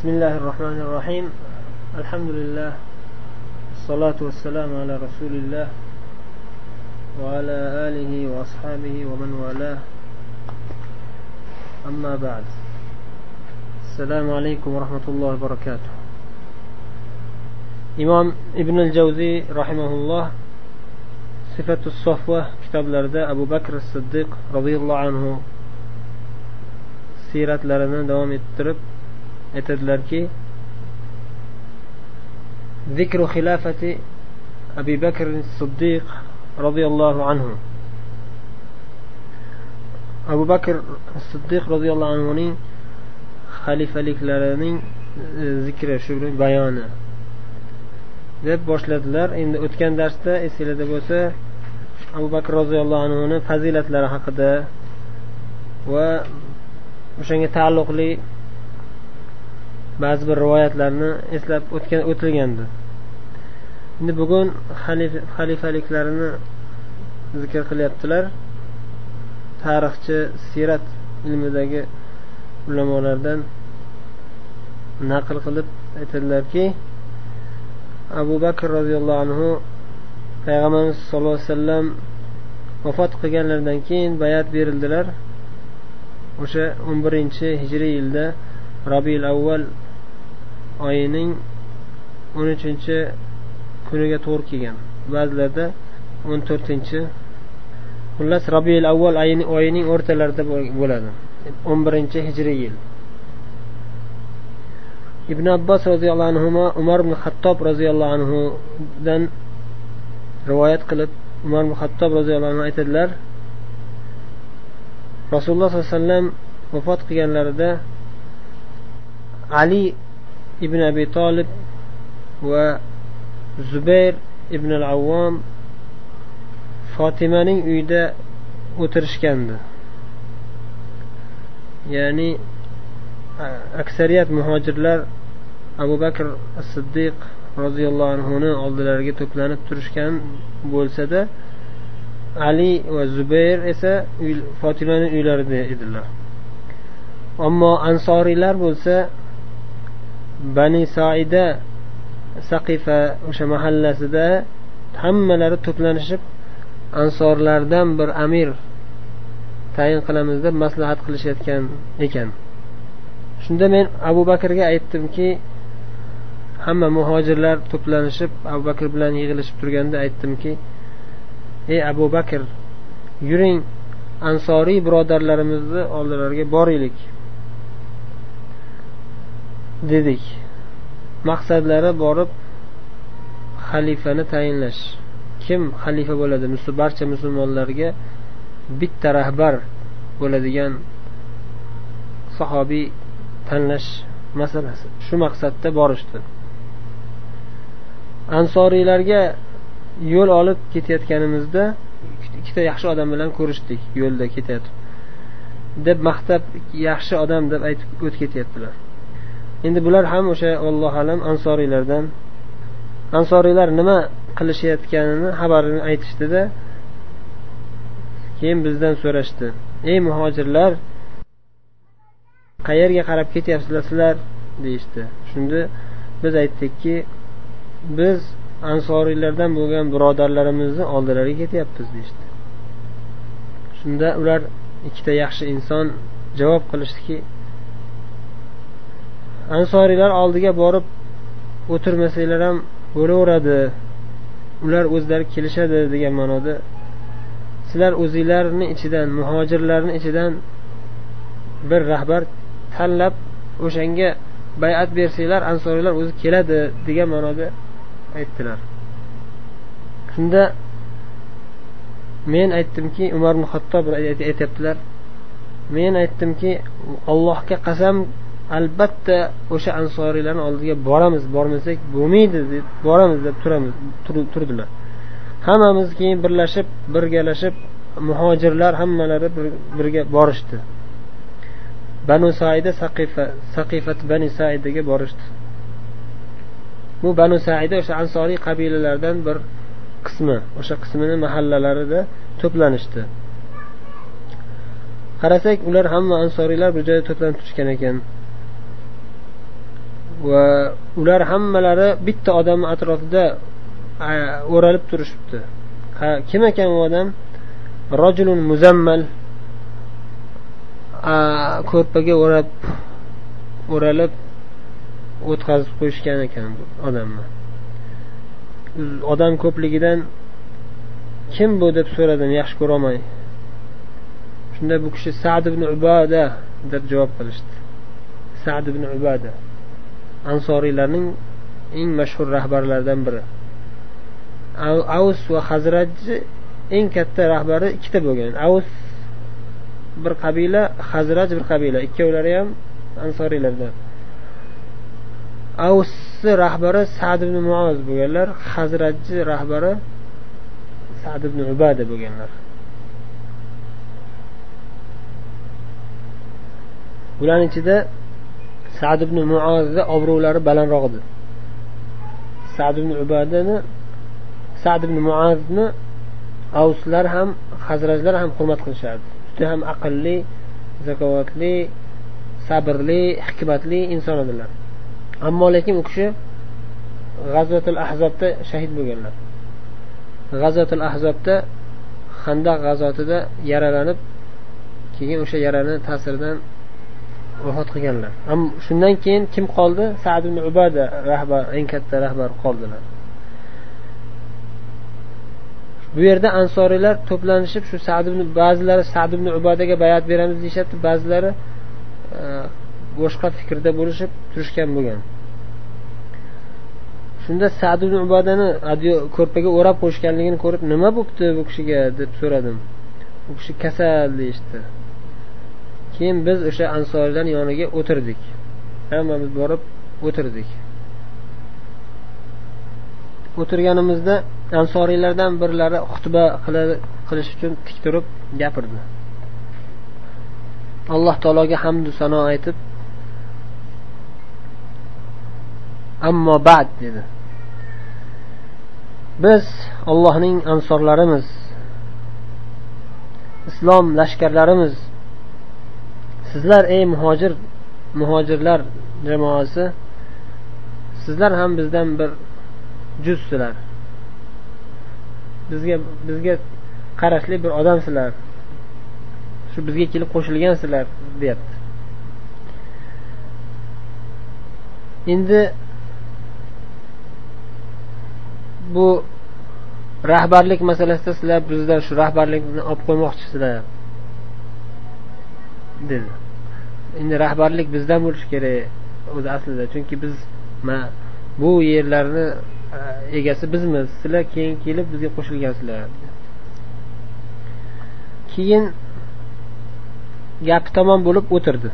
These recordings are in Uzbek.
بسم الله الرحمن الرحيم. الحمد لله الصلاة والسلام على رسول الله وعلى آله وأصحابه ومن والاه. أما بعد السلام عليكم ورحمة الله وبركاته. إمام ابن الجوزي رحمه الله صفة الصفوة كتاب لرده أبو بكر الصديق رضي الله عنه siyratlarini davom ettirib aytadilarki zikru xilafati abi bakr siddiq roziyallohu anhu. Abu bakr siddiq roziyallohu anhuning xalifaliklarining e, zikri shu bayoni. Deb boshladilar. Endi o'tgan darsda esinglarda bo'lsa abu bakr roziyallohu anhuni fazilatlari haqida va o'shanga taalluqli ba'zi bir rivoyatlarni eslab o'tgan o'tilgandi. Endi bugun xalifaliklarini zikr qilyaptilar. Tarixchi siyrat ilmidagi ulamolardan naql qilib aytadilarki abu bakr roziyallohu anhu payg'ambarimiz sallallohu alayhi vasallam vafot qilganlaridan keyin bayat berildilar. O'sha o'n birinchi hijriy yilda robiil avval oyining o'n uchinchi kuniga to'g'ri kelgan. Ba'zilarda o'n to'rtinchi xullas robiil avval oyining o'rtalarida bo'ladi. o'n birinchi hijriy yil. Ibn abbos roziyallohu anhu umar ibn xattob roziyallohu anhudan rivoyat qilib umar ibn xattob roziyallohu anhu aytadilar rasululloh sollallohu alayhi vasallam vafot qilganlarida ali ibn abi tolib va zubayr ibn al avvom fotimaning uyida o'tirishgandi. Ya'ni aksariyat muhojirlar abu bakr siddiq roziyallohu anhuni oldilariga to'planib turishgan bo'lsada ali va zubayr esa fotimani uylarida edilar. Ammo ansoriylar bo'lsa bani saida saqifa o'sha mahallasida hammalari to'planishib ansorlardan bir amir tayin qilamiz deb maslahat qilishayotgan ekan. Shunda men abu bakrga aytdimki hamma muhojirlar to'planishib abu bakr bilan yig'ilishib turganda aytdimki ey abu bakr yuring ansoriy birodarlarimizni oldilariga boraylik dedik. Maqsadlari borib xalifani tayinlash. Kim xalifa bo'ladi? Barcha musulmonlarga bitta rahbar bo'ladigan sahobiy tanlash masalasi. Shu maqsadda borishdi. Ansoriylarga yo'l olib ketayotganimizda ikkita yaxshi odam bilan ko'rishdik yo'lda ketayotib. Deb maqtab yaxshi odam deb aytib o'tib ketyaptilar. Endi bular ham o'sha allohu alam ansoriylardan ansoriylar nima qilishayotganini xabarini aytishdida keyin bizdan so'rashdi. Ey muhojirlar qayerga qarab ketyapsizlar? sizlar deyishdi. Shunda biz aytdikki biz ansoriylardan bo'lgan birodarlarimizni oldilariga ketyapmiz deyishdi. Shunda ular ikkita yaxshi inson javob qilishdiki ansoriylar oldiga borib o'tirmasanglar ham bo'laveradi. Ular o'zlari kelishadi degan ma'noda. Sizlar o'zinglarni ichidan muhojirlarni ichidan bir rahbar tanlab o'shanga bayat bersanglar ansoriylar o'zi keladi degan ma'noda aytdilar. Shunda men aytdimki umar ibn hattob aytyaptilar. Men aytdimki allohga qasam albatta o'sha ansoriylarni oldiga boramiz bormasak bo'lmaydi deb boramiz deb turamiz turdilar. Hammamiz keyin birlashib birgalashib muhojirlar hammalari birga borishdi. Banu saida saqifa saqifat bani saidaga borishdi. Bu banu saida o'sha ansoriy qabilalardan bir qismi o'sha qismini mahallalarida to'planishdi. Qarasak ular hamma ansoriylar bir joyda to'planib turishgan ekan. Va ular hammalari bitta odamni atrofida o'ralib turishibdi. Kim ekan u odam? Rojulun muzammal. Ko'rpaga o'rab o'ralib o'tkazib qo'yishgan ekan odamni. Odam ko'pligidan kim bu? deb so'radim yaxshi ko'rolmay. Shunda bu kishi sad ibn ubada deb javob qilishdi. Sad ibn ubada ansoriylarning eng mashhur rahbarlaridan biri. Avs va hazratni eng katta rahbari ikkita bo'lgan. Avs bir qabila hazraj bir qabila. Ikkovlari ham ansoriylardan avsni rahbari sad ibn muoz bo'lganlar hazrajni rahbari sad ibn ubada bo'lganlar. Bularni ichida sad ibn muozni obro'lari balandroq edi sad ibn ubadani sad ibn muozni avslar ham hazrajlar ham hurmat qilishardi. Juda ham aqlli zakovatli sabrli hikmatli inson edilar. Ammo lekin u kishi g'azvatul ahzobda shahid bo'lganlar. G'azvatul ahzobda handaq g'azotida yaralanib keyin o'sha yarani ta'siridan vafot qilganlar. Shundan keyin kim qoldi? Sad ibn ubada rahbar eng katta rahbar qoldilar. Bu yerda ansoriylar to'planishib shu sad ibn ba'zilari sad ibn ubadaga bayat beramiz deyishyapti ba'zilari e, boshqa fikrda bo'lishib turishgan bo'lgan. Shunda sad ibn ubadani ko'rpaga o'rab qo'yishganligini ko'rib nima bo'libdi bu kishiga? deb so'radim. U kishi kasal deyishdi. Keyin biz o'sha ansoriylarni yoniga o'tirdik. Hammamiz borib o'tirdik. O'tirganimizda ansoriylardan birlari xutba qilish uchun tik turib gapirdi. Alloh taologa hamdu sano aytib ammo bad dedi. Biz ollohning ansorlarimiz islom lashkarlarimiz sizlar ey muhojir muhojirlar jamoasi sizlar ham bizdan bir juzsizlar bizga bizga qarashli bir odamsizlar. Shu bizga kelib qo'shilgansizlar deyapti. Endi bu rahbarlik masalasida sizlar bizdan shu rahbarlikni olib qo'ymoqchisizlar. Dedi. Endi rahbarlik bizdan bo'lishi kerak o'zi aslida. Chunki biz bu yerlarni e, egasi bizmiz. Sizlar keyin kelib bizga qo'shilgansizlar. Keyin gapi tamom bo'lib o'tirdi.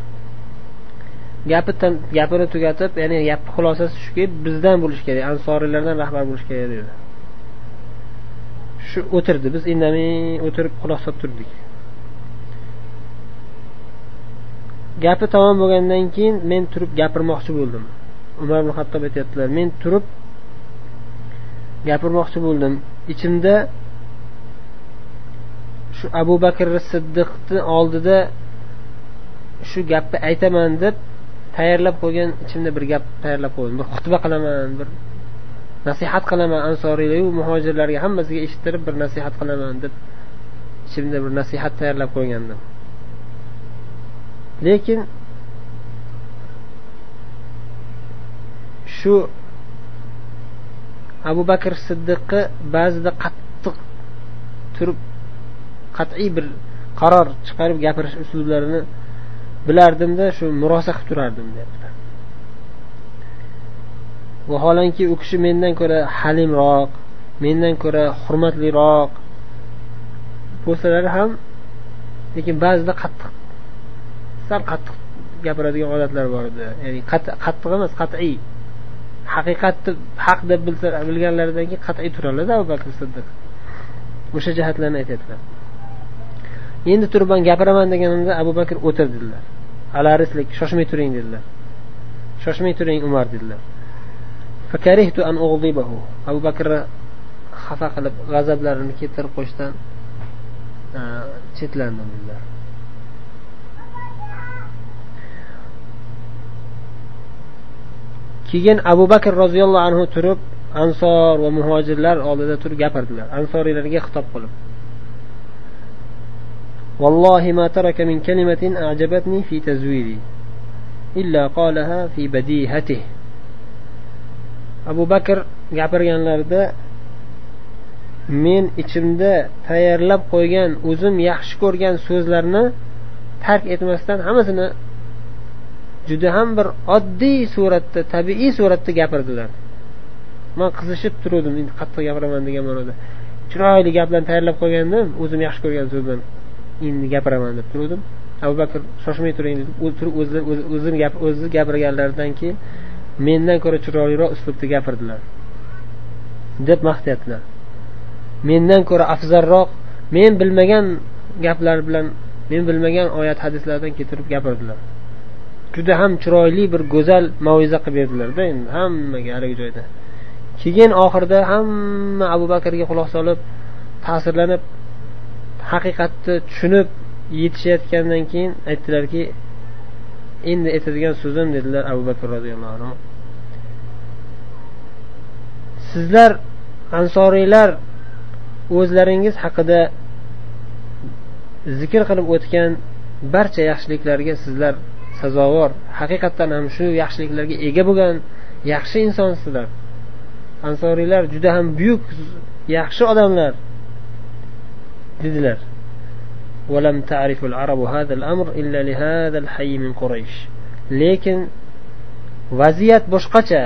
Gapi gapini tugatib ya'ni gapni xulosasi shuki bizdan bo'lishi kerak ansoriylardan rahbar bo'lishi kerak dedi. Shu o'tirdi. Biz indamay o'tirib quloq solib turdik. Gapi tamom bo'lgandan keyin men turib gapirmoqchi bo'ldim. Umar ibn hattob aytyaptilar men turib gapirmoqchi bo'ldim. Ichimda shu abu bakr siddiqni oldida shu gapni aytaman deb tayyorlab qo'ygan ichimda bir gap tayyorlab qo'ydim. Bir xutba qilaman bir nasihat qilaman ansoriylargu muhojirlarga hammasiga eshittirib bir nasihat qilaman deb ichimda bir nasihat tayyorlab qo'ygandim. Lekin shu abu bakr siddiqni ba'zida qattiq turib qat'iy bir qaror chiqarib gapirish uslublarini bilardimda shu murosa qilib turardim deyaptilar vaholanki u kishi mendan ko'ra halimroq mendan ko'ra hurmatliroq bo'lsalar ham lekin ba'zida qattiq sal qattiq gapiradigan odatlari bor edi. Ya'ni qattiq emas qat'iy. Haqiqatni haq deb bilsa bilganlaridan keyin qat'iy turadilarda abu bakr siddiq. O'sha jihatlarni aytyaptilar. Endi turib man gapiraman deganimda abu bakr o'tir dedilar. Alarislik shoshmay turing dedilar. Shoshmay turing umar dedilar. Abu bakr xafa qilib g'azablarini keltirib qo'yishdan e, chetlandim dedilar. keyin abu bakr roziyallohu anhu turib ansor va muhojirlar oldida turib gapirdilar ansoriylarga xitob qilib والله ما ترك من كلمة أعجبتني في تزويري إلا قالها في بديهته abu bakr gapirganlarida men ichimda tayyorlab qo'ygan o'zim yaxshi ko'rgan so'zlarni tark etmasdan hammasini juda ham bir oddiy suratda tabiiy suratda gapirdilar. Man qizishib turuvdim endi qattiq gapiraman degan ma'noda. Chiroyli gaplarni tayyorlab qo'ygandim o'zim yaxshi ko'rgan so'zlarni endi gapiraman deb turuvdim. Abu bakr shoshmay turing deb o'zini o'zi gapirganlaridan keyin mendan ko'ra chiroyliroq uslubda gapirdilar. Deb maqtayaptilar mendan ko'ra afzalroq men bilmagan gaplar bilan men bilmagan oyat hadislardan keltirib gapirdilar. Juda ham chiroyli bir go'zal maviza qilib berdilarda endi hammaga haligi joyda. Keyin oxirida hamma abu bakrga quloq solib ta'sirlanib haqiqatni tushunib yetishayotgandan keyin aytdilarki endi aytadigan so'zim dedilar abu bakr roziyallohu anhu. Sizlar ansoriylar o'zlaringiz haqida zikr qilib o'tgan barcha yaxshiliklarga sizlar sazovor haqiqatdan ham shu yaxshiliklarga ega bo'lgan yaxshi insonsizlar ansoriylar juda ham buyuk yaxshi odamlar dedilar ولم تعرف العرب هذا الأمر إلا لهذا الحي من قريش lekin vaziyat boshqacha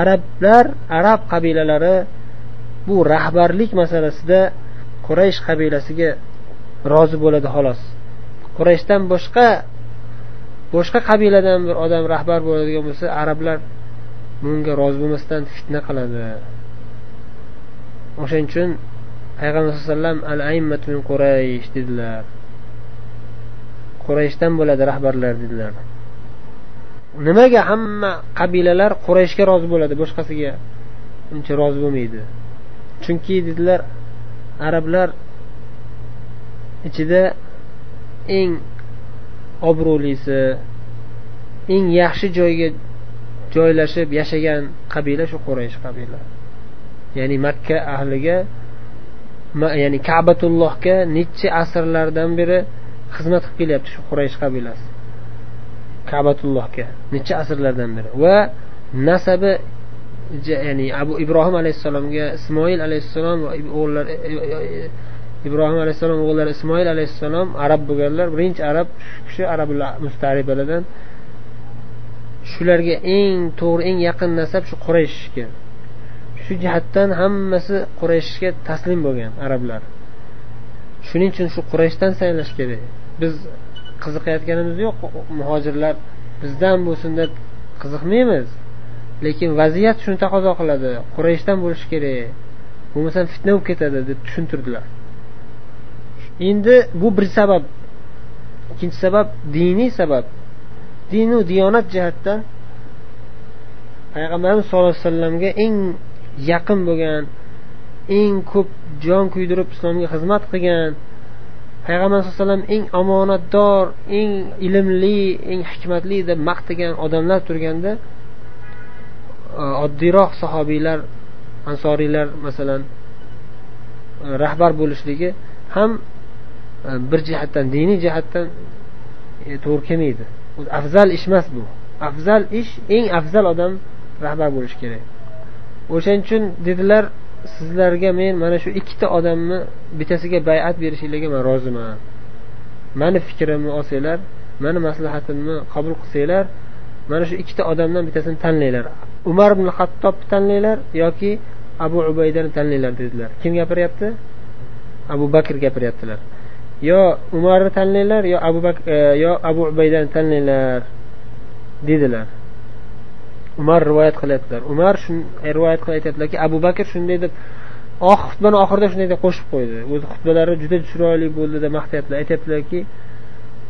arablar arab qabilalari bu rahbarlik masalasida quraysh qabilasiga rozi bo'ladi xolos qurayshdan boshqa boshqa qabiladan bir odam rahbar bo'ladigan bo'lsa arablar bunga rozi bo'lmasdan fitna qiladi. O'shaning uchun payg'ambar sallallohu alayhi vasallam al min quraysh dedilar. Qurayshdan bo'ladi rahbarlar dedilar. Nimaga hamma qabilalar qurayshga rozi bo'ladi boshqasiga uncha rozi bo'lmaydi? Chunki dedilar arablar ichida eng obro'lisi eng yaxshi joyga joylashib yashagan qabila shu quraysh qabila. Ya'ni makka ahliga ya'ni kabatullohga necha asrlardan beri xizmat qilib kelyapti shu quraysh qabilasi. Kabatullohga necha asrlardan beri. Va nasabi ya'ni abu ibrohim alayhissalomga ismoil alayhissalom va o'g'illari ibrohim alayhissalom o'g'illari ismoil alayhissalom arab bo'lganlar. Birinchi arab shu kishi arablar mustaribalardan shularga eng to'g'ri eng yaqin nasab shu qurayshga. Shu jihatdan hammasi qurayshga taslim bo'lgan arablar. Shuning uchun shu qurayshdan saylash kerak. Biz qiziqayotganimiz yo'q muhojirlar bizdan bo'lsin deb qiziqmaymiz. Lekin vaziyat shuni taqozo qiladi. Qurayshdan bo'lishi kerak. Bo'lmasam fitna bo'lib ketadi deb tushuntirdilar. Endi bu bir sabab. Ikkinchi sabab diniy sabab. Dinu diyonat jihatdan payg'ambarimiz sallallohu alayhi vasallamga eng yaqin bo'lgan eng ko'p jon kuydirib islomga xizmat qilgan payg'ambar sallallohu alayhi vasallam eng omonatdor eng ilmli eng hikmatli deb maqtagan odamlar turganda e, oddiyroq sahobiylar ansoriylar masalan e, rahbar bo'lishligi ham bir jihatdan diniy jihatdan e, to'g'ri kelmaydi. Afzal ish emas bu. Afzal ish eng afzal odam rahbar bo'lishi kerak. O'shaning uchun dedilar sizlarga men mana shu ikkita odamni bittasiga bayat berishinglarga man roziman. Mani fikrimni olsanglar mani maslahatimni qabul qilsanglar mana shu ikkita odamdan bittasini tanlanglar. Umar ibn hattobni tanlanglar yoki abu ubaydani tanlanglar dedilar. Kim gapiryapti? Abu bakr gapiryaptilar. Yo umarni tanlanglar yo abu bakr e, yo abu ubaydani tanlanglar dedilar. Umar rivoyat qilyaptilar. Umar e, rivoyat qilib aytyaptilarki abu bakr shunday deb xutbani oxirida shunday deb qo'shib qo'ydi. O'zi xutbalari juda chiroyli bo'ldi deb maqtayaptilar. Aytyaptilarki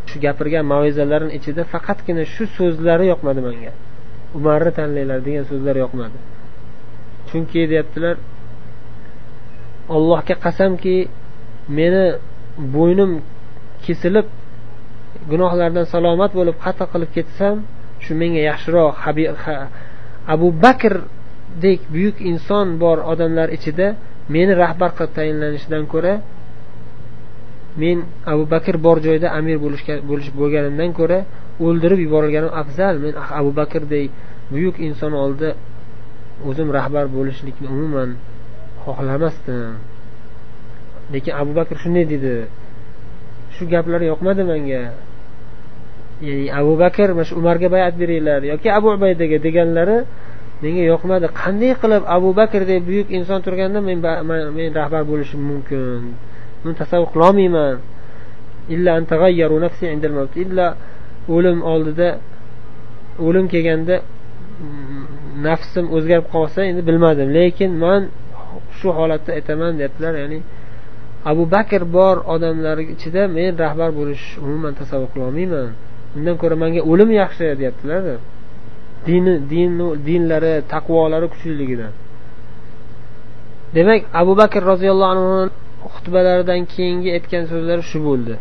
shu gapirgan mavizalarini ichida faqatgina shu so'zlari yoqmadi menga umarni tanlanglar degan so'zlar yoqmadi. Chunki deyaptilar allohga qasamki meni bo'ynim kesilib gunohlardan salomat bo'lib xato qilib ketsam shu menga yaxshiroq abu bakrdek buyuk inson bor odamlar ichida meni rahbar qilib tayinlanishidan ko'ra men abu bakr bor joyda amir bo'lishga bo'lish bo'lganimdan ko'ra o'ldirib yuborilganim afzal. Men abu bakrdek buyuk inson oldida o'zim rahbar bo'lishlikni umuman xohlamasdim. Lekin abu bakr shunday dedi. Shu gaplar yoqmadi menga. Ya'ni abu bakr mana shu umarga bayat beringlar yoki abu ubaydaga deganlari menga yoqmadi. Qanday qilib abu bakrdek buyuk inson turganda men men rahbar bo'lishim mumkin? Buni tasavvur qilolmayman. Illa o'lim oldida o'lim kelganda nafsim o'zgarib qolsa endi bilmadim. Lekin man shu holatda aytaman deyaptilar ya'ni abu bakr bor odamlar ichida men rahbar bo'lish umuman tasavvur qilolmayman. Undan ko'ra manga o'lim yaxshi deyaptilarda. Dini din dinlari taqvolari kuchliligidan demak abu bakr roziyallohu anhu xutbalaridan keyingi aytgan so'zlari shu bo'ldi.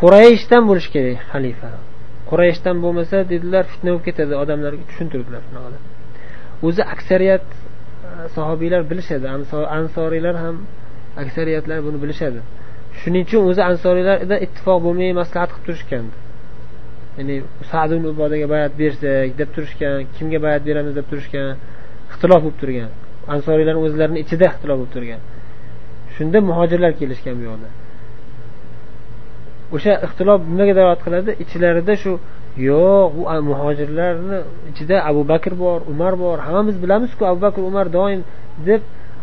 Qurayishdan bo'lishi kerak xalifa. Qurayishdan bo'lmasa dedilar fitna bo'lib ketadi odamlarga tushuntirdilar shunaqa o'zi aksariyat e, sahobiylar bilishadi ansoriylar ham aksariyatlar buni bilishadi. Shuning uchun o'zi ansoriylarda ittifoq bo'lmay maslahat qilib turishgan. Ya'ni sad ubodaga bayat bersak deb turishgan kimga bayat beramiz deb turishgan ixtilof bo'lib turgan. Ansoriylarni o'zlarini ichida ixtilof bo'lib turgan. Shunda muhojirlar kelishgan bu yoqda. O'sha ixtilof nimaga da'vat qiladi? Ichlarida shu yo'q bu muhojirlarni ichida abu bakr bor umar bor hammamiz bilamizku abu bakr umar doim deb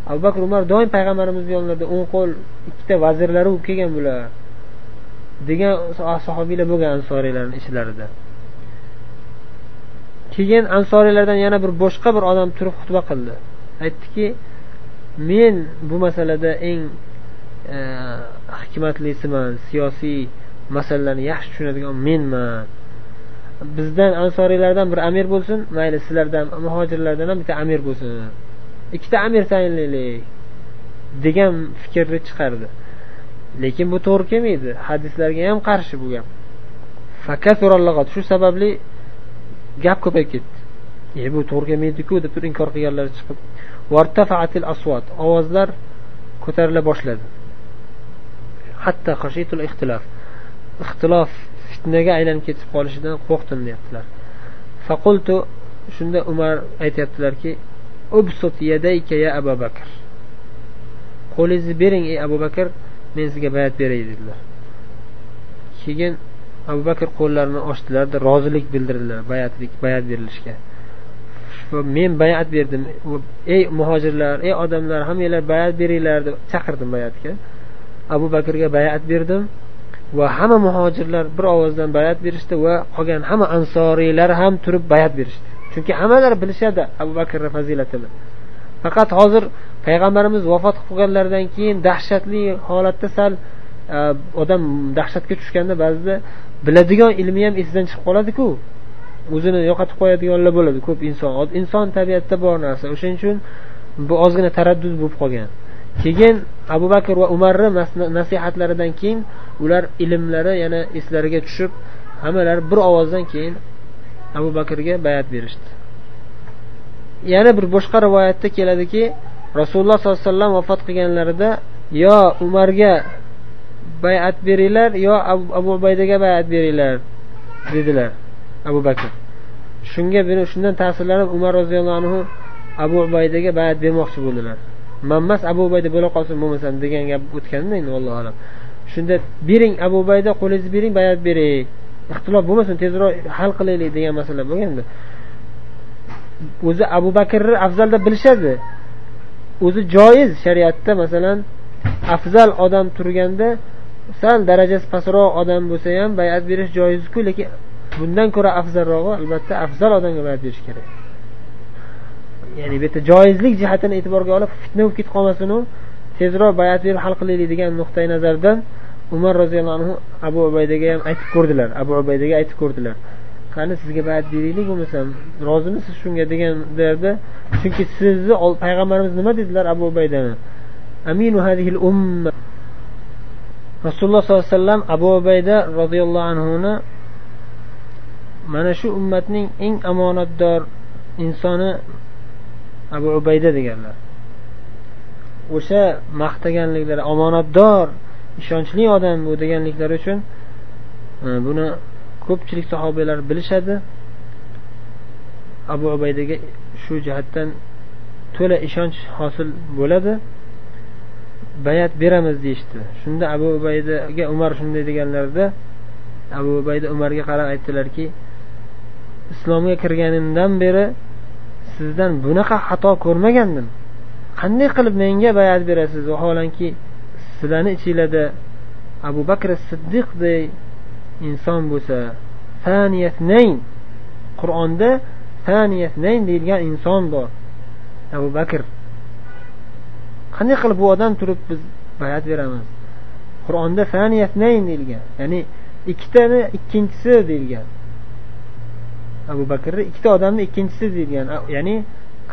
abu bakr umar doim payg'ambarimizni yonlarida o'ng qo'l ikkita vazirlari bo'lib kelgan bular degan sahobiylar bo'lgan ansoriylarni ichlarida. Keyin ansoriylardan yana bir boshqa bir odam turib xutba qildi. Aytdiki men bu masalada eng e, hikmatlisiman siyosiy masalalarni yaxshi tushunadigan menman. Bizdan ansoriylardan bir amir bo'lsin mayli sizlardan muhojirlardan ham bitta amir bo'lsin. Ikkita amir tayinlaylik degan fikrni chiqardi. Lekin bu to'g'ri kelmaydi. Hadislarga ham qarshi bu gap. Shu sababli gap ko'payib ketdi. E bu to'g'ri kelmaydiku deb turib inkor qilganlar chiqib ovozlar ko'tarila boshladi. Hatto ixtilof ixtilof fitnaga aylanib ketib qolishidan qo'rqdim deyaptilar. Faqultu shunda umar aytyaptilarki ubsut yadayka ya abu bakr qo'lingizni bering ey abu bakr men sizga bayat beray dedilar keyin abu bakr qo'llarini ochdilarda rozilik bildirdilar bayatlik bayat berilishga men bayat berdim ey muhojirlar ey odamlar hammanglar bayat beringlar deb chaqirdim bayatga abu bakrga bayat berdim va hamma muhojirlar bir ovozdan bayat berishdi va qolgan hamma ansoriylar ham turib bayat berishdi chunki hammalari bilishadi abu bakrni fazilatini. Faqat hozir payg'ambarimiz vafot qilib qolganlaridan keyin dahshatli holatda sal e, odam dahshatga tushganda ba'zida biladigan ilmi ham esidan chiqib qoladiku. O'zini yo'qotib qo'yadiganlar bo'ladi. Ko'p inson inson tabiatida bor narsa. O'shaning uchun bu ozgina taraddud bo'lib qolgan. Keyin abu bakr va umarni nasihatlaridan keyin ular ilmlari yana eslariga tushib hammalari bir ovozdan keyin abu bakrga bayat berishdi. Yana bir boshqa rivoyatda keladiki rasululloh sollallohu alayhi vasallam vafot qilganlarida yo umarga bayat beringlar yo abu ubaydaga bayat beringlar dedilar abu bakr. Shunga shundan ta'sirlanib umar roziyallohu anhu abu ubaydaga bayat bermoqchi bo'ldilar. Man emas abu ubayda bo'la qolsin bo'lmasam degan gap o'tganda endi allohu alam. Shunda bering abu ubayda qo'lingizni bering bayat bering. Ixtilof bo'lmasin tezroq hal qilaylik degan masala bo'lganda. O'zi abu bakrni afzal deb bilishadi. O'zi joiz shariatda masalan afzal odam turganda sal darajasi pastroq odam bo'lsa ham bayat berish joizku lekin bundan ko'ra afzalrog'i albatta afzal odamga bayat berish kerak. Ya'ni bu yerda joizlik jihatini e'tiborga olib fitna bo'lib ketib qolmasinu tezroq bayat berib hal qilaylik degan nuqtai nazardan umar roziyallohu anhu abu ubaydaga ham aytib ko'rdilar. Abu ubaydaga aytib ko'rdilar. Qani sizga bayat beraylik bo'lmasam? Rozimisiz shunga deganlarda chunki sizni payg'ambarimiz nima dedilar abu ubaydani? Aminu hadihil umma. Rasululloh sollallohu alayhi vasallam abu ubayda roziyallohu anhuni mana shu ummatning eng omonatdor insoni abu ubayda deganlar. O'sha maqtaganliklari omonatdor ishonchli odam bu deganliklari uchun e, buni ko'pchilik sahobiylar bilishadi. Abu ubaydaga shu jihatdan to'la ishonch hosil bo'ladi. Bayat beramiz deyishdi. Shunda abu ubaydaga umar shunday deganlarida abu ubayda umarga qarab aytdilarki islomga kirganimdan beri sizdan bunaqa xato ko'rmagandim. Qanday qilib menga bayat berasiz? Vaholanki sizlarni ichinglarda abu bakr siddiqday inson bo'lsa faniyatnayn qur'onda faniyatnayn deyilgan inson bor abu bakr. Qanday qilib bu odam turib biz bayat beramiz? Qur'onda faniyatnayn deyilgan ya'ni ikkitani ikkinchisi deyilgan. Abu bakrni ikkita odamni ikkinchisi deyilgan ya'ni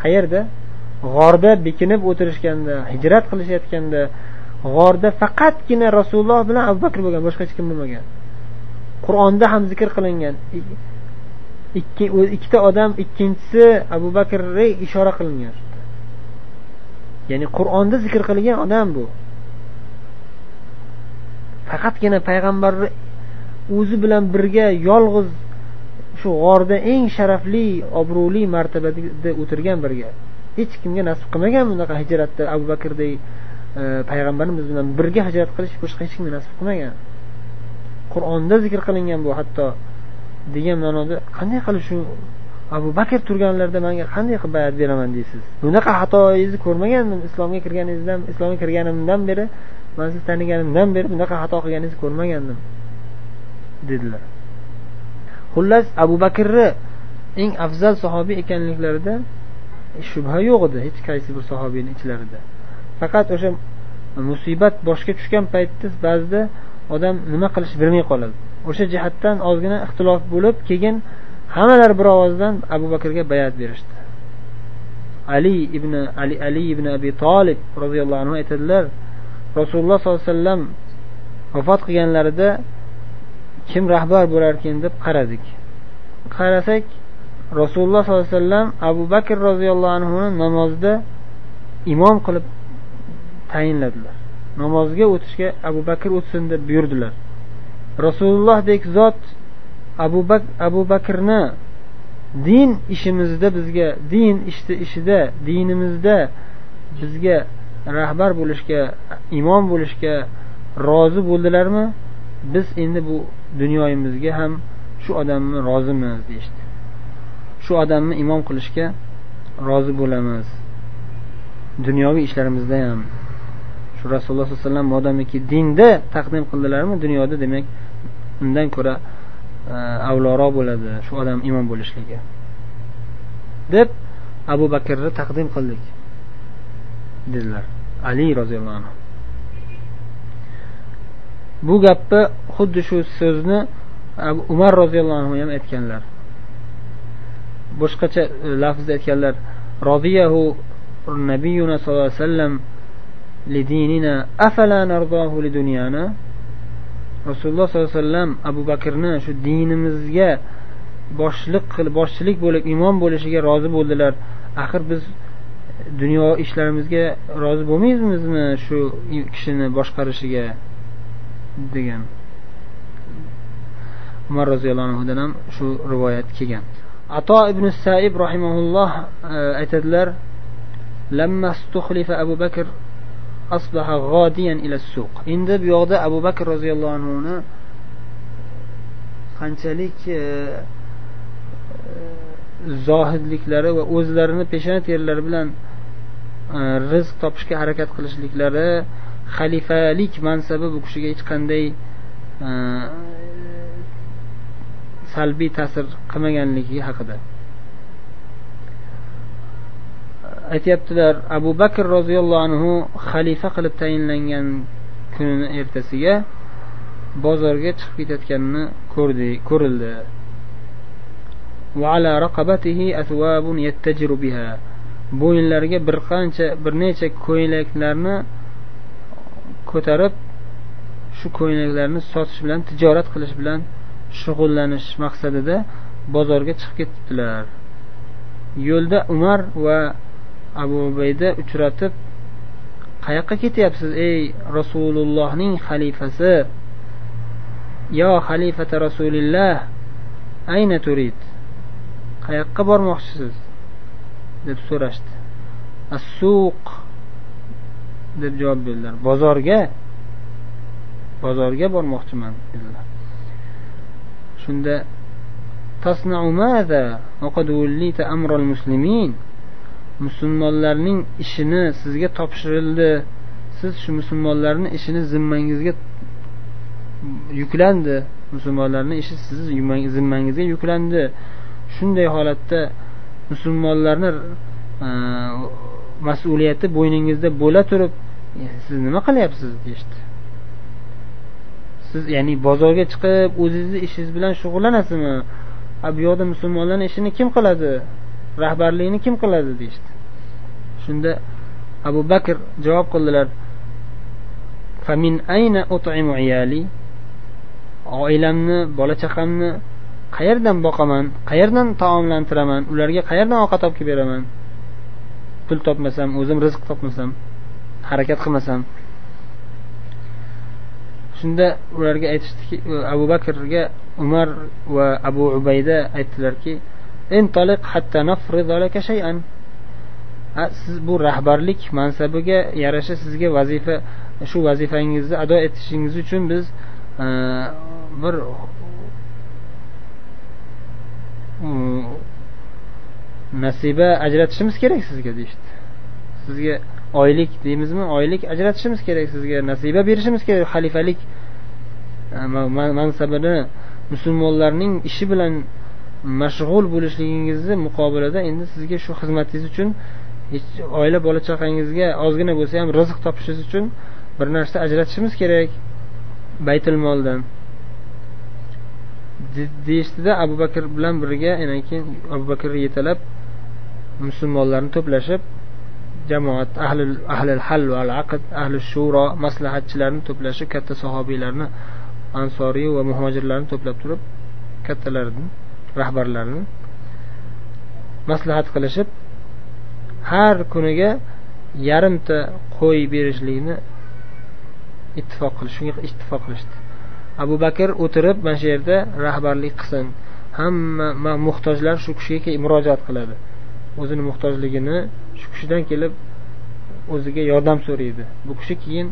qayerda? G'orda bekinib o'tirishganda hijrat qilishayotganda g'orda faqatgina rasululloh bilan abu bakr bo'lgan boshqa hech kim bo'lmagan. Qur'onda ham zikr qilingan. Ikki ikkita odam ikkinchisi abu bakrga ishora qilingan. Ya'ni qur'onda zikr qilingan odam bu. Faqatgina payg'ambarni o'zi bilan birga yolg'iz shu g'orda eng sharafli obro'li martabada o'tirgan birga. Hech kimga nasib qilmagan bunaqa hijratda abu bakrdek E, payg'ambarimiz bilan birga hijrat qilish boshqa hech kimga nasib qilmagan. Qur'onda zikr qilingan bu hatto degan ma'noda qanday qilib shu abu bakr turganlarda manga qanday qilib bayat beraman deysiz? Bunaqa xatoyingizni ko'rmagandim islomga kirganingizdan islomga kirganimdan beri man sizni taniganimdan beri bunaqa xato qilganingizni ko'rmagandim dedilar. Xullas abu bakrni eng afzal sahobiy ekanliklarida shubha yo'q edi hech qaysi bir sahobiyni ichlarida. Faqat o'sha musibat boshga tushgan paytda ba'zida odam nima qilishni bilmay qoladi. O'sha jihatdan ozgina ixtilof bo'lib keyin hammalari bir ovozdan abu bakrga bayat berishdi. Ali ibn ali ali ibn abi tolib roziyallohu anhu aytadilar rasululloh sollallohu alayhi vasallam vafot qilganlarida kim rahbar bo'larkan deb qaradik. Qarasak rasululloh sollallohu alayhi vasallam abu bakr roziyallohu anhuni namozda imom qilib tayinladilar. Namozga o'tishga abu bakr o'tsin deb buyurdilar. Rasulullohdek zot abu, bak abu bakrni din ishimizda bizga din ishda ishida dinimizda bizga rahbar bo'lishga imom bo'lishga rozi bo'ldilarmi? Biz endi bu dunyoyimizga ham shu odamni rozimiz deyishdi. Shu odamni imom qilishga rozi bo'lamiz. Dunyoviy ishlarimizda ham. Shu rasululloh sollallohu alayhi vasallam modomiki dinda taqdim qildilarmi? Dunyoda demak undan ko'ra e, avloroq bo'ladi shu odam imom bo'lishligi deb abu bakrni taqdim qildik dedilar. Ali roziyallohu anhu. Bu gapni xuddi shu so'zni umar roziyallohu anhu ham aytganlar. Boshqacha e, lafzda aytganlar. Roziyahu nabiyuna sallallohu alayhi vasallam lidinina afala nardahu lidunyana rasululloh sollallohu alayhi vasallam abu bakrni shu dinimizga boshliq qilib boshchilik bo'lib imom bo'lishiga rozi bo'ldilar. Axir biz dunyo ishlarimizga rozi bo'lmaymizmi shu kishini boshqarishiga? degan. Umar roziyallohu anhudan ham shu rivoyat kelgan. Ato ibn saib rahimaulloh e, aytadilar abu bakr asbaha g'odiyan ila suq endi bu yoqda abu bakr roziyallohu anhuni qanchalik zohidliklari va o'zlarini peshona terlari bilan rizq topishga harakat qilishliklari xalifalik mansabi bu kishiga hech qanday salbiy ta'sir qilmaganligi haqida aytyaptilar abu bakr roziyallohu anhu xalifa qilib tayinlangan kunini ertasiga bozorga chiqib ketayotganini ko'rdi ko'rildi. Bo'yinlariga bir qancha bir necha ko'ylaklarni ko'tarib shu ko'ylaklarni sotish bilan tijorat qilish bilan shug'ullanish maqsadida bozorga chiqib ketibdilar. Yo'lda umar va abu ubayda uchratib qayoqqa ketyapsiz ey rasulullohning xalifasi? Yo xalifata rasulillah ayna turid qayoqqa bormoqchisiz? deb so'rashdi. Assuq deb javob berdilar. Bozorga bozorga bormoqchiman dedilar. Shunda musulmonlarning ishini sizga topshirildi. Siz shu musulmonlarni ishini zimmangizga yuklandi. Musulmonlarni ishi sizni zimmangizga yuklandi. Shunday holatda musulmonlarni e, mas'uliyati bo'yningizda bo'la turib e, siz nima qilyapsiz? deyishdi. Siz ya'ni bozorga chiqib o'zizni ishingiz bilan shug'ullanasizmi? Bu yoqda musulmonlarni ishini kim qiladi? Rahbarlikni kim qiladi deyishdi. Shunda abu bakr javob qildilar famin ayna ut'imu iyali? Oilamni bola chaqamni qayerdan boqaman qayerdan taomlantiraman ularga qayerdan ovqat olib kelib beraman pul topmasam o'zim rizq topmasam harakat qilmasam. Shunda ularga aytishdiki abu bakrga umar va abu ubayda aytdilarki siz bu rahbarlik mansabiga yarasha sizga vazifa shu vazifangizni ado etishingiz uchun biz e, bir nasiba ajratishimiz kerak sizga deyishdi. Sizga oylik deymizmi? Oylik ajratishimiz kerak sizga nasiba berishimiz kerak. Xalifalik e, mansabini musulmonlarning ishi bilan mashg'ul bo'lishligingizni muqobilida endi sizga shu xizmatingiz uchun hech oila bola chaqangizga ozgina bo'lsa ham rizq topishingiz uchun bir narsa ajratishimiz kerak baytul moldan. Deyishdida abu bakr bilan birga keyin abu bakr yetalab musulmonlarni to'plashib jamoat ahli ahli hal va aqd ahli shuro maslahatchilarni to'plashib katta sahobiylarni ansoriy va muhojirlarni to'plab turib kattalarni rahbarlarni maslahat qilishib har kuniga yarimta qo'y berishlikni ittifoq qilish shunga ittifoq qilishdi. Abu bakr o'tirib mana shu yerda rahbarlik qilsin. Hamma muhtojlar shu kishiga murojaat qiladi. O'zini muhtojligini shu kishidan kelib o'ziga yordam so'raydi. Bu kishi keyin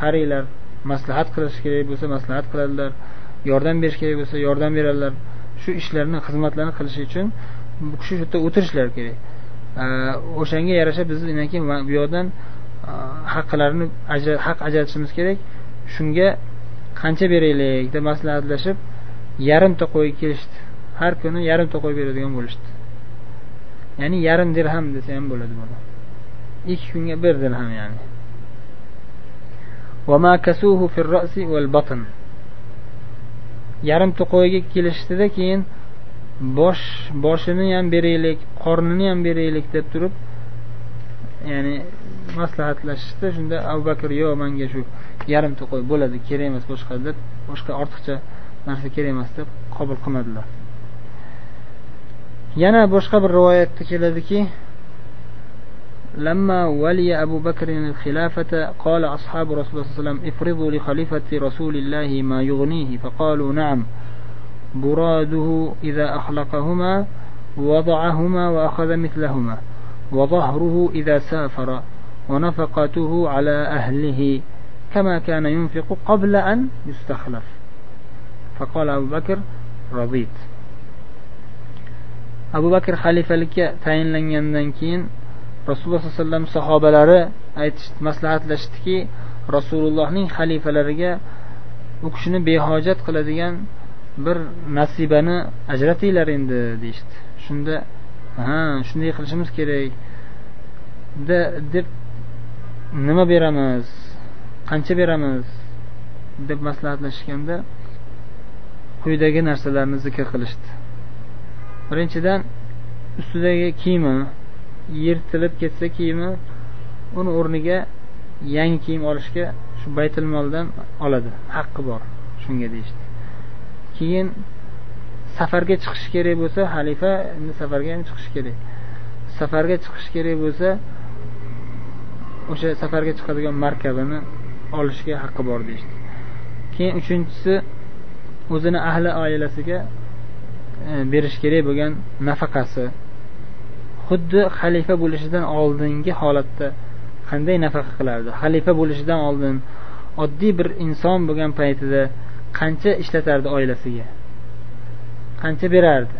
qaranglar maslahat qilish kerak bo'lsa maslahat qiladilar yordam berish kerak bo'lsa yordam beradilar. Shu ishlarni xizmatlarni qilish uchun bu kishi shu yerda o'tirishlari kerak. O'shanga yarasha biz keyin bu yoqdan e, haqlarni haq ajratishimiz kerak. Shunga qancha beraylik deb maslahatlashib yarimta qo'y kelishdi. Har kuni yarimta qo'y beradigan bo'lishdi. Ya'ni yarim dirham desa ham bo'ladi buni ikki kunga bir dirham ya'ni. Yarimta qo'yga kelishdida keyin bosh boshini ham beraylik qornini ham beraylik deb turib ya'ni maslahatlashishdi. Shunda abu bakr yo'q manga shu yarimta qo'y bo'ladi kerak emas boshqa deb boshqa ortiqcha narsa kerak emas deb qabul qilmadilar. Yana boshqa bir rivoyatda keladiki لما ولي أبو بكر الخلافة قال أصحاب رسول الله صلى الله عليه وسلم افرضوا لخليفة رسول الله ما يغنيه. فقالوا نعم. براده إذا أخلقهما وضعهما وأخذ مثلهما وظهره إذا سافر ونفقته على أهله كما كان ينفق قبل أن يستخلف. فقال أبو بكر رضيت. abu bakr xalifalikka tayinlangandan keyin rasululloh sollallohu alayhi vasallam sahobalari aytish maslahatlashdiki rasulullohning xalifalariga u kishini behojat qiladigan bir nasibani ajratinglar endi deyishdi. Shunda ha shunday qilishimiz kerak deb nima beramiz? Qancha beramiz? deb maslahatlashganda quyidagi narsalarni zikr qilishdi. Birinchidan ustidagi kiyimi yirtilib ketsa kiyimi uni o'rniga yangi kiyim olishga shu baytul moldan oladi. Haqqi bor shunga deyishdi. Keyin safarga chiqish kerak bo'lsa xalifa endi safarga ham chiqishi kerak. Safarga chiqish kerak bo'lsa o'sha safarga chiqadigan markabini olishga haqqi bor deyishdi. Keyin uchinchisi o'zini ahli oilasiga e, berish kerak bo'lgan nafaqasi. Xuddi xalifa bo'lishidan oldingi holatda qanday nafaqa qilardi? Xalifa bo'lishidan oldin oddiy bir inson bo'lgan paytida qancha ishlatardi oilasiga? Qancha berardi?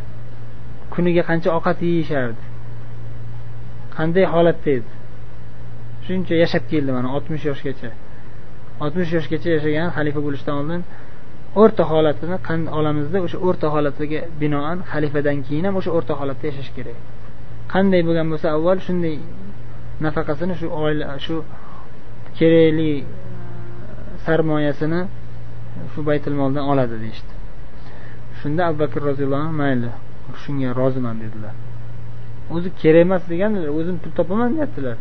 Kuniga qancha ovqat yeyishardi? Qanday holatda edi? Shuncha yashab keldi mana oltmish yoshgacha. Oltmish yoshgacha yashagan xalifa bo'lishdan oldin o'rta holatini olamizda o'sha o'rta holatiga binoan xalifadan keyin ham o'sha o'rta holatda yashash kerak. Qanday bo'lgan bo'lsa avval shunday nafaqasini shu oila shu kerakli e, sarmoyasini shu baytul moldan oladi deyishdi. Shunda abu bakr roziyallohu anhu mayli shunga roziman dedilar. O'zi kerak emas degandilar o'zim pul topaman deyaptilar.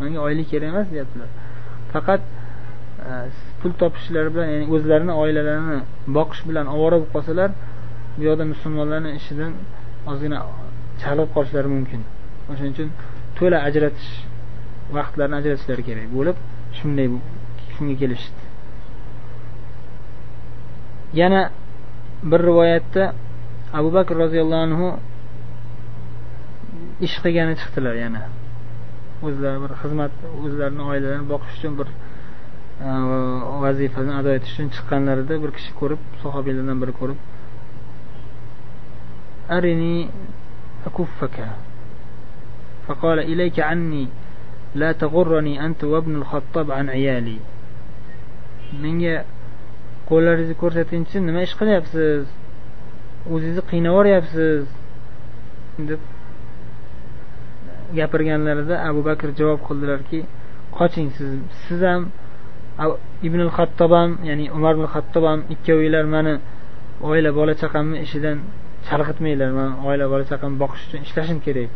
Manga oylik kerak emas deyaptilar. Faqat e, pul topishlari bilan ya'ni o'zlarini oilalarini boqish bilan ovora bo'lib qolsalar bu yoqda musulmonlarni ishidan ozgina chalg'ib qolishlari mumkin. O'shaning uchun to'la ajratish vaqtlarini ajratishlari kerak bo'lib shunday shunga kelishdi. Yana bir rivoyatda abu bakr roziyallohu anhu ish qilgani chiqdilar yana. O'zlari bir xizmat o'zlarini oilalarini boqish uchun bir e, vazifani ado etish uchun chiqqanlarida bir kishi ko'rib sahobiylardan biri ko'rib arini akuffaka فقال إليك عني لا تغرني أنت وابن الخطاب عن عيالي menga qo'llaringizni ko'rsatingchi nima ish qilyapsiz o'zingizni qiynab yuboryapsiz deb gapirganlarida abu bakr javob qildilarki qoching siz siz ham ibn hattob ham ya'ni umar ibn hattob ham ikkovinglar mani oila bola chaqamni ishidan chalg'itmanglar man oila bola chaqamni boqish uchun ishlashim kerak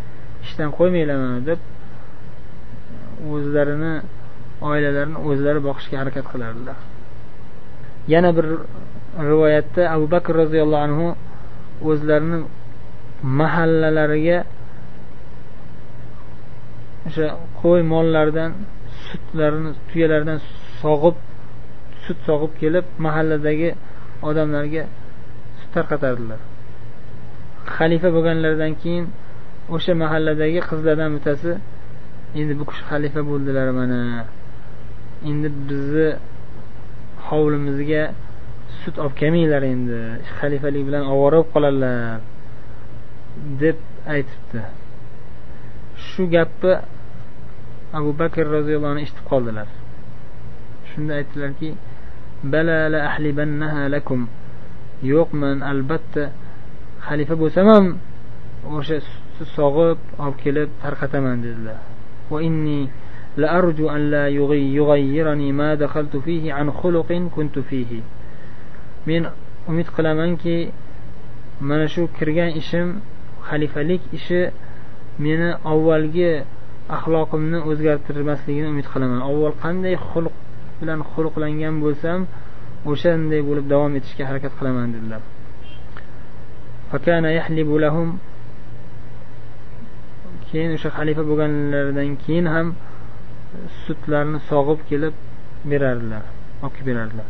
ishdan qo'ymanglar mani deb o'zlarini oilalarini o'zlari boqishga harakat qilardilar. Yana bir rivoyatda abu bakr roziyallohu anhu o'zlarini mahallalariga o'sha qo'y mollaridan sutlarini tuyalardan sog'ib sut sog'ib kelib mahalladagi odamlarga sut tarqatardilar. Xalifa bo'lganlaridan keyin o'sha mahalladagi qizlardan bittasi endi bu kishi xalifa bo'ldilar mana. Endi bizni hovlimizga sut olib kelmanglar endi. Xalifalik bilan ovora bo'lib qoladilar deb aytibdi. Shu gapni abu bakr roziyallohu anhu eshitib qoldilar. Shunda aytdilarki bala la ahlibannaha lakum. Yo'q man albatta. xalifa bo'lsam ham o'sha sutni sog'ib olib kelib tarqataman dedilar وإني لأرجو أن لا يغيرني ما دخلت فيه عن خلق كنت فيه men umid qilamanki mana shu kirgan ishim xalifalik ishi meni avvalgi axloqimni o'zgartirmasligini umid qilaman avval qanday xulq bilan xulqlangan bo'lsam o'shanday bo'lib davom etishga harakat qilaman dedilar Keyin o'sha xalifa bo'lganlaridan keyin ham sutlarni sog'ib kelib berardilar olib kelib berardilar